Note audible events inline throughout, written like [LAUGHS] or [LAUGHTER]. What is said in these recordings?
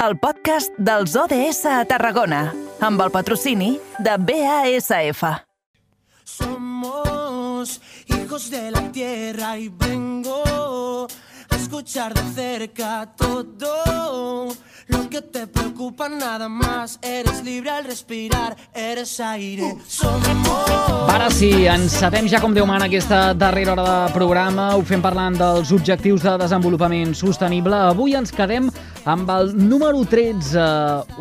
el podcast dels ODS a Tarragona, amb el patrocini de BASF. Somos hijos de la tierra y vengo escuchar de cerca todo lo que te preocupa nada más. Eres libre al respirar, eres aire. Somos. Ara sí, encetem ja com Déu mana aquesta darrera hora de programa. Ho fem parlant dels objectius de desenvolupament sostenible. Avui ens quedem amb el número 13,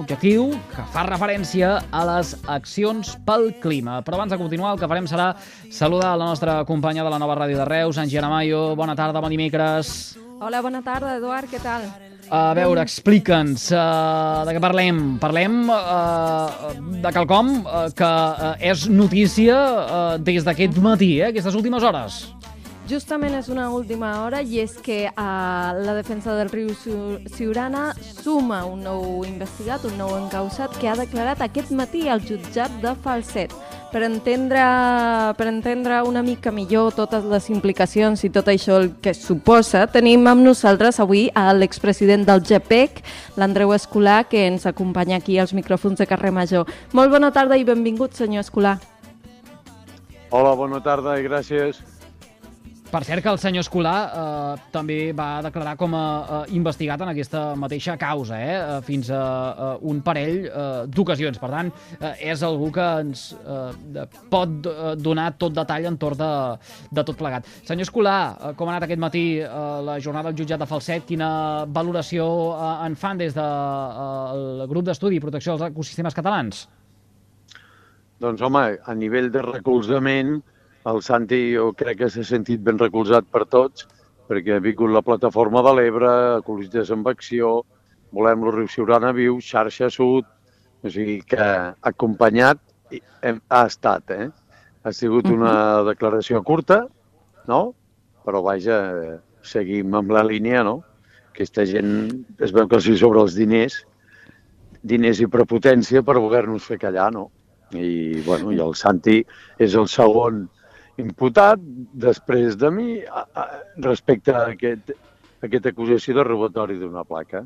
objectiu que fa referència a les accions pel clima. Però abans de continuar, el que farem serà saludar la nostra companya de la nova ràdio de Reus, Angie Aramayo. Bona tarda, bon dimecres. Hola, bona tarda, Eduard, què tal? A veure, explica'ns uh, de què parlem. Parlem uh, de quelcom uh, que uh, és notícia uh, des d'aquest matí, eh, aquestes últimes hores. Justament és una última hora i és que uh, la defensa del riu Siurana suma un nou investigat, un nou encausat que ha declarat aquest matí al jutjat de Falset. Per entendre, per entendre una mica millor totes les implicacions i tot això el que suposa, tenim amb nosaltres avui a l'expresident del GPEC, l'Andreu Escolà, que ens acompanya aquí als micròfons de Carrer Major. Molt bona tarda i benvingut, senyor Escolà. Hola, bona tarda i gràcies. Per cert que el senyor Escolà eh, també va declarar com a eh, investigat en aquesta mateixa causa, eh, eh fins a eh, un parell eh, d'ocasions. Per tant, eh, és algú que ens eh, pot eh, donar tot detall entorn de, de tot plegat. Senyor Escolà, eh, com ha anat aquest matí eh, la jornada del jutjat de Falset? Quina valoració eh, en fan des del de, eh, grup d'estudi i protecció dels ecosistemes catalans? Doncs, home, a nivell de recolzament, el Santi jo crec que s'ha sentit ben recolzat per tots, perquè ha vingut la plataforma de l'Ebre, Ecologistes amb Acció, Volem el riu Siurana Viu, Xarxa Sud, o sigui que acompanyat hem, ha estat, eh? Ha sigut una declaració curta, no? Però vaja, seguim amb la línia, no? Aquesta gent es veu que sí sobre els diners, diners i prepotència per voler-nos fer callar, no? I, bueno, i el Santi és el segon imputat després de mi a, a, respecte a aquest, a aquesta acusació de robatori d'una placa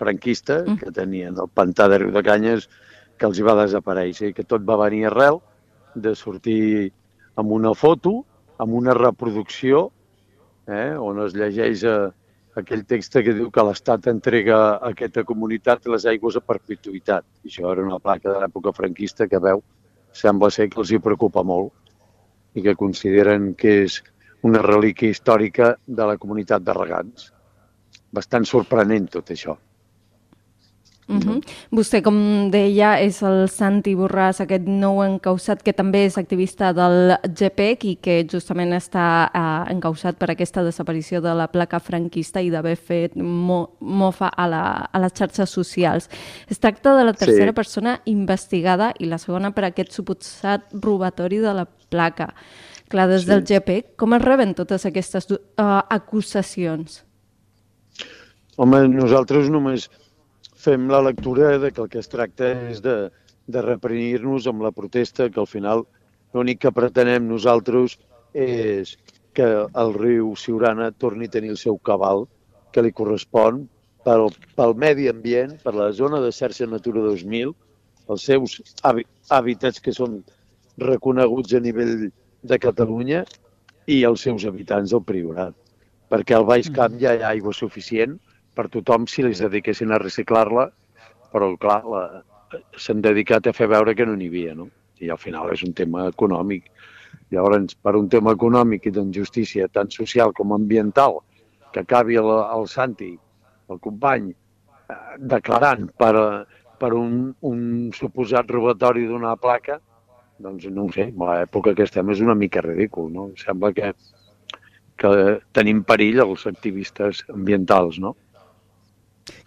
franquista mm. que tenien el pantà de Riu de Canyes que els hi va desaparèixer i que tot va venir arrel de sortir amb una foto, amb una reproducció, eh, on es llegeix a, eh, aquell text que diu que l'Estat entrega a aquesta comunitat les aigües a perpetuïtat. I això era una placa de l'època franquista que veu, sembla ser que els hi preocupa molt i que consideren que és una relíquia històrica de la comunitat de regants. Bastant sorprenent tot això. Uh -huh. Vostè, com deia, és el Santi Borràs, aquest nou encausat que també és activista del GPEC i que justament està uh, encausat per aquesta desaparició de la placa franquista i d'haver fet mo mofa a, la, a les xarxes socials. Es tracta de la tercera sí. persona investigada i la segona per aquest suposat robatori de la placa. Clar, des sí. del GPEC, com es reben totes aquestes uh, acusacions? Home, nosaltres només fem la lectura de que el que es tracta és de, de reprimir-nos amb la protesta, que al final l'únic que pretenem nosaltres és que el riu Siurana torni a tenir el seu cabal que li correspon pel, pel medi ambient, per la zona de xarxa Natura 2000, els seus hàbitats que són reconeguts a nivell de Catalunya i els seus habitants del Priorat. Perquè al Baix Camp ja hi ha aigua suficient per tothom si els dediquessin a reciclar-la, però clar, s'han dedicat a fer veure que no n'hi havia, no? I al final és un tema econòmic. Llavors, per un tema econòmic i d'injustícia tant social com ambiental, que acabi el, el Santi, el company, eh, declarant per, per un, un suposat robatori d'una placa, doncs no ho sé, l'època que estem és una mica ridícul, no? Sembla que, que tenim perill els activistes ambientals, no?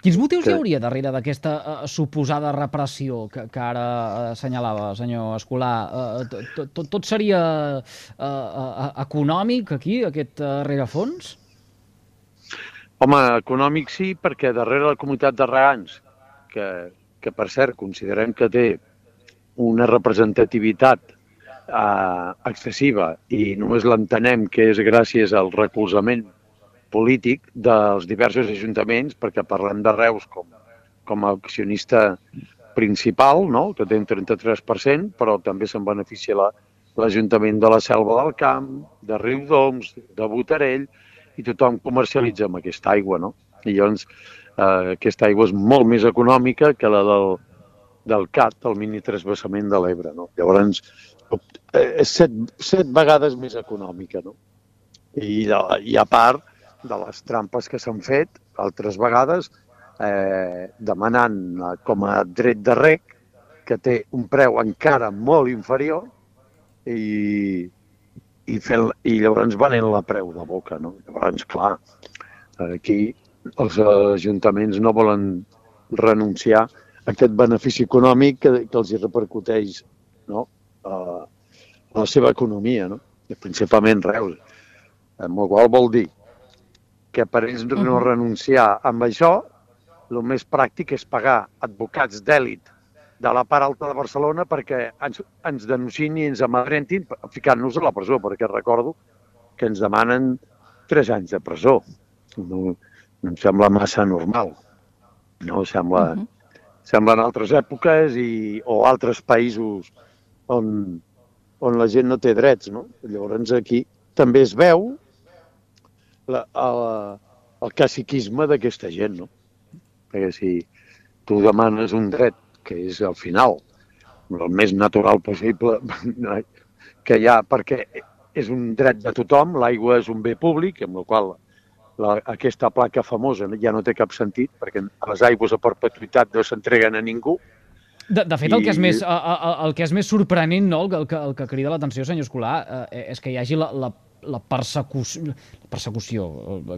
Quins motius que... hi hauria darrere d'aquesta uh, suposada repressió que, que ara uh, assenyalava, senyor Escolà? Uh, tot, tot, tot seria uh, uh, econòmic aquí, aquest uh, rerefons? Home, econòmic sí, perquè darrere la comunitat de regants, que, que per cert considerem que té una representativitat uh, excessiva i només l'entenem que és gràcies al recolzament polític dels diversos ajuntaments, perquè parlem de Reus com com a accionista principal, no? que té un 33%, però també se'n beneficia la, l'Ajuntament de la Selva del Camp, de Riudoms, de Botarell, i tothom comercialitza amb aquesta aigua, no? I llavors eh, aquesta aigua és molt més econòmica que la del, del CAT, el mini trasbassament de l'Ebre, no? Llavors, eh, és set, set vegades més econòmica, no? I, I a part de les trampes que s'han fet altres vegades, eh, demanant eh, com a dret de rec, que té un preu encara molt inferior, i, i, fent, i llavors venent la preu de boca. No? Llavors, clar, aquí els ajuntaments no volen renunciar a aquest benefici econòmic que, que els hi repercuteix no? a, a la seva economia, no? Principalment Reus. Amb el qual vol dir que per ells no renunciar amb això, el més pràctic és pagar advocats d'èlit de la part alta de Barcelona perquè ens, ens denunciïn i ens amadrentin ficant-nos a la presó, perquè recordo que ens demanen tres anys de presó. No, no em sembla massa normal. No, sembla, uh -huh. semblen altres èpoques i, o altres països on, on la gent no té drets. No? Llavors aquí també es veu la, el, el caciquisme d'aquesta gent. No? Perquè si tu demanes un dret que és al final el més natural possible [LAUGHS] que hi ha, perquè és un dret de tothom, l'aigua és un bé públic, amb el qual la, aquesta placa famosa ja no té cap sentit, perquè les aigües a perpetuïtat no s'entreguen a ningú. De, de fet, el que, és més, el, el que és més sorprenent, no? el, que, el que crida l'atenció, senyor Escolar, eh, és que hi hagi la, la, la persecució, la persecució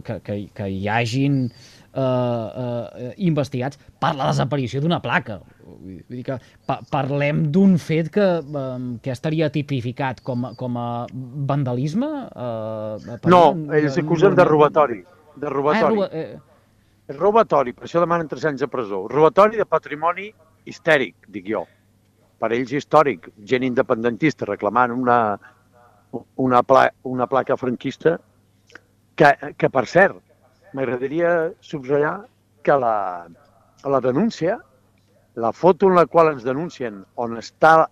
que, que, que hi hagin eh, eh, investigats per la desaparició d'una placa. Vull dir que pa parlem d'un fet que, eh, que estaria tipificat com, com a vandalisme? Eh, no, ells acusen de robatori. De robatori. Ah, roba, eh... Robatori, per això demanen tres anys de presó. Robatori de patrimoni histèric, dic jo. Per ells històric, gent independentista reclamant una, una, pla, una placa franquista que, que per cert, m'agradaria subratllar que la, la denúncia, la foto en la qual ens denuncien on està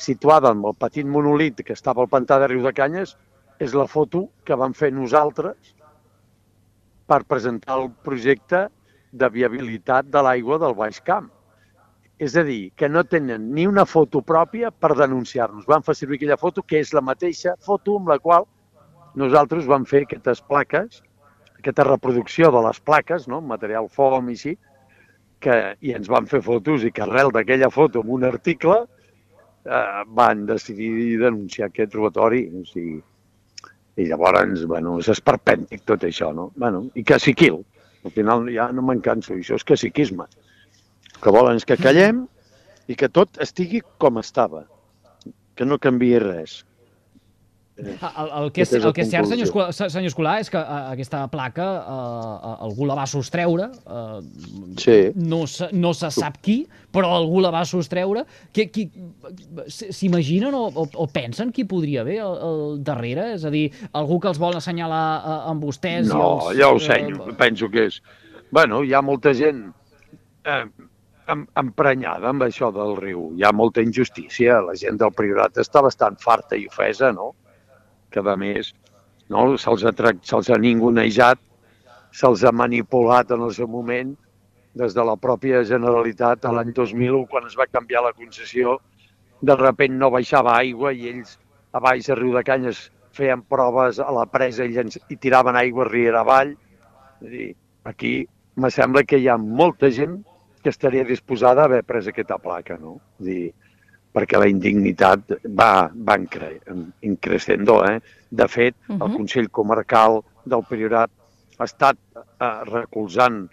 situada amb el petit monolit que estava al pantà de Riu de Canyes, és la foto que vam fer nosaltres per presentar el projecte de viabilitat de l'aigua del Baix Camp. És a dir, que no tenen ni una foto pròpia per denunciar-nos. Van fer servir aquella foto, que és la mateixa foto amb la qual nosaltres vam fer aquestes plaques aquesta reproducció de les plaques, no? material fom i així, que, i ens van fer fotos i que arrel d'aquella foto amb un article eh, van decidir denunciar aquest robatori. O sigui, I llavors, bueno, és esperpèntic tot això, no? Bueno, I caciquil. Al final ja no me'n canso, això és caciquisme. Que volen és que callem i que tot estigui com estava, que no canvi res. El, el, que és, el que és cert, senyor senyor Escolar, és que uh, aquesta placa uh, algú la va sostreure, uh, sí. no, se, no se sap qui, però algú la va sostreure. S'imaginen o, o, o pensen qui podria haver al, al darrere? És a dir, algú que els vol assenyalar uh, amb vostès? No, els, ja ho senyo, uh, penso que és... Bueno, hi ha molta gent eh, emprenyada amb això del riu. Hi ha molta injustícia. La gent del Priorat està bastant farta i ofesa, no? que a més no, se'ls ha, se ha ningunejat, se'ls ha manipulat en el seu moment des de la pròpia Generalitat a l'any 2001, quan es va canviar la concessió, de repent no baixava aigua i ells a baix a Riu de Canyes feien proves a la presa i, llenç, i tiraven aigua riera avall. És dir, aquí me sembla que hi ha molta gent que estaria disposada a haver pres aquesta placa, no? És dir, perquè la indignitat va, va increscendo. Eh? De fet, uh -huh. el Consell Comarcal del Priorat ha estat eh, recolzant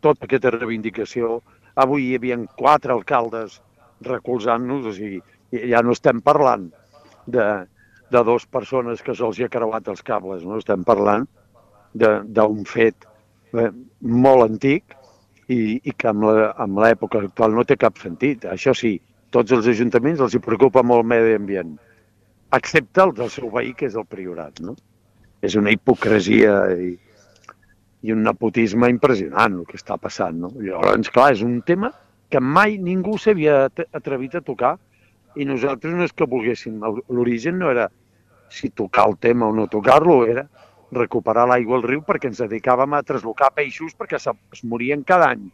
tota aquesta reivindicació. Avui hi havia quatre alcaldes recolzant-nos, o sigui, ja no estem parlant de, de dues persones que se'ls ha creuat els cables, no? estem parlant d'un fet eh, molt antic i, i que amb l'època actual no té cap sentit. Això sí, tots els ajuntaments els hi preocupa molt el medi ambient, excepte el del seu veí, que és el Priorat. No? És una hipocresia i, i un nepotisme impressionant el que està passant. No? Llavors, clar, és un tema que mai ningú s'havia atrevit a tocar i nosaltres no és que volguéssim. L'origen no era si tocar el tema o no tocar-lo, era recuperar l'aigua al riu perquè ens dedicàvem a traslocar peixos perquè es morien cada any,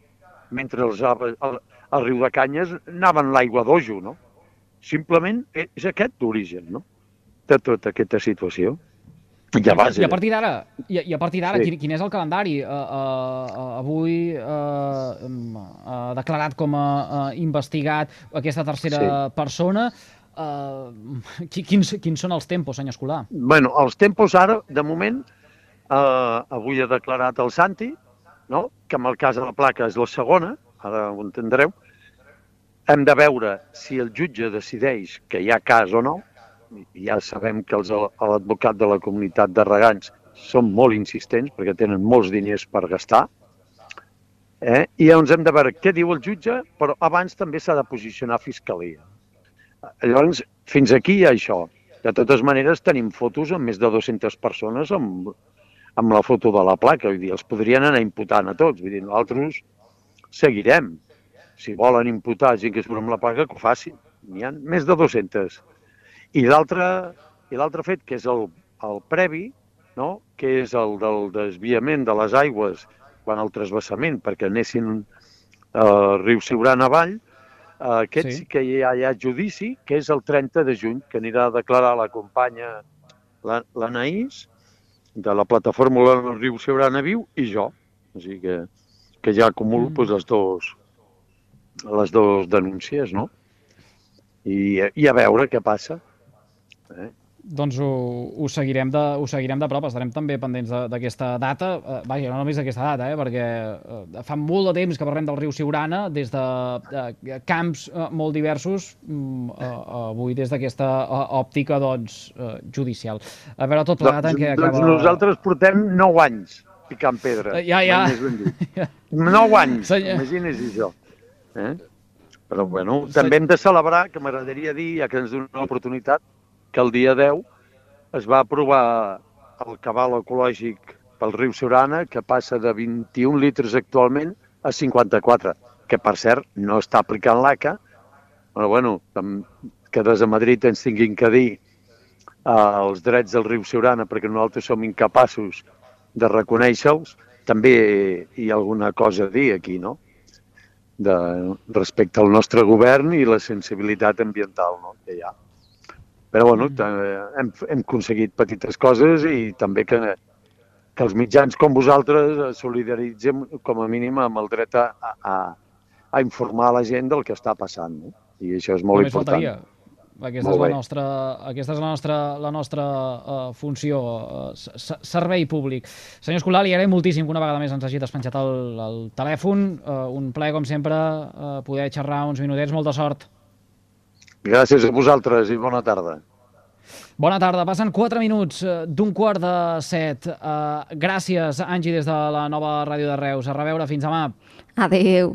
mentre els, el, el, el riu de Canyes anaven l'aigua d'ojo, no? Simplement és aquest l'origen, no?, de tota aquesta situació. I a, base... I a partir d'ara, i, i a partir d'ara, sí. quin, quin és el calendari? Uh, uh, uh, avui uh, uh, declarat com a uh, investigat aquesta tercera sí. persona. [LAUGHS] Uh, quins, quins són els tempos, senyor Escolar? bueno, els tempos ara, de moment, uh, avui ha declarat el Santi, no? que en el cas de la placa és la segona, ara ho entendreu. Hem de veure si el jutge decideix que hi ha cas o no, ja sabem que l'advocat de la comunitat de regants són molt insistents perquè tenen molts diners per gastar. Eh? I llavors hem de veure què diu el jutge, però abans també s'ha de posicionar Fiscalia. Llavors, fins aquí hi ha això. De totes maneres, tenim fotos amb més de 200 persones amb, amb la foto de la placa. Vull dir, els podrien anar imputant a tots. Vull dir, nosaltres seguirem. Si volen imputar gent que surt amb la placa, que ho facin. N'hi ha més de 200. I l'altre fet, que és el, el previ, no? que és el del desviament de les aigües quan el trasbassament, perquè anessin al eh, riu Siuran avall, aquest sí. sí que hi ha, hi ha judici, que és el 30 de juny, que anirà a declarar la companya l'Anaís, de la plataforma del riu Siurana Viu, i jo. O sigui que, que ja acumulo mm. doncs, les, dos, les dues denúncies, no? I, I a veure què passa. Eh? Doncs ho, ho, seguirem de, ho seguirem de prop, estarem també pendents d'aquesta data, eh, vaja, no només d'aquesta data, eh, perquè eh, fa molt de temps que parlem del riu Siurana, des de eh, camps eh, molt diversos, mm, eh, avui des d'aquesta eh, òptica doncs, eh, judicial. A veure, tot plegat doncs, en què acaba... Doncs nosaltres portem 9 anys picant pedra. Eh, ja, ja. [LAUGHS] ja. 9 anys, Senyor... imagini's això. Eh? Però bueno, també hem de celebrar, que m'agradaria dir, ja que ens dona l'oportunitat, que el dia 10 es va aprovar el cabal ecològic pel riu Siurana, que passa de 21 litres actualment a 54, que per cert no està aplicant l'ACA, però bueno, que des de Madrid ens tinguin que dir eh, els drets del riu Siurana perquè nosaltres som incapaços de reconèixer-los, també hi ha alguna cosa a dir aquí, no? De, respecte al nostre govern i la sensibilitat ambiental no? que hi ha. Però bueno, hem, hem aconseguit petites coses i també que, que els mitjans com vosaltres solidaritzem com a mínim amb el dret a, a, a informar la gent del que està passant. No? I això és molt Només important. Faltaria. Aquesta és, la nostra, aquesta és la nostra, la nostra uh, funció, uh, servei públic. Senyor Escolà, li agraïm moltíssim que una vegada més ens hagi despenjat el, el telèfon. Uh, un ple, com sempre, uh, poder xerrar uns minutets. Molta sort. Gràcies a vosaltres i bona tarda. Bona tarda. Passen 4 minuts eh, d'un quart de set. Uh, gràcies, Angi, des de la nova ràdio de Reus. A reveure. Fins demà. Adéu.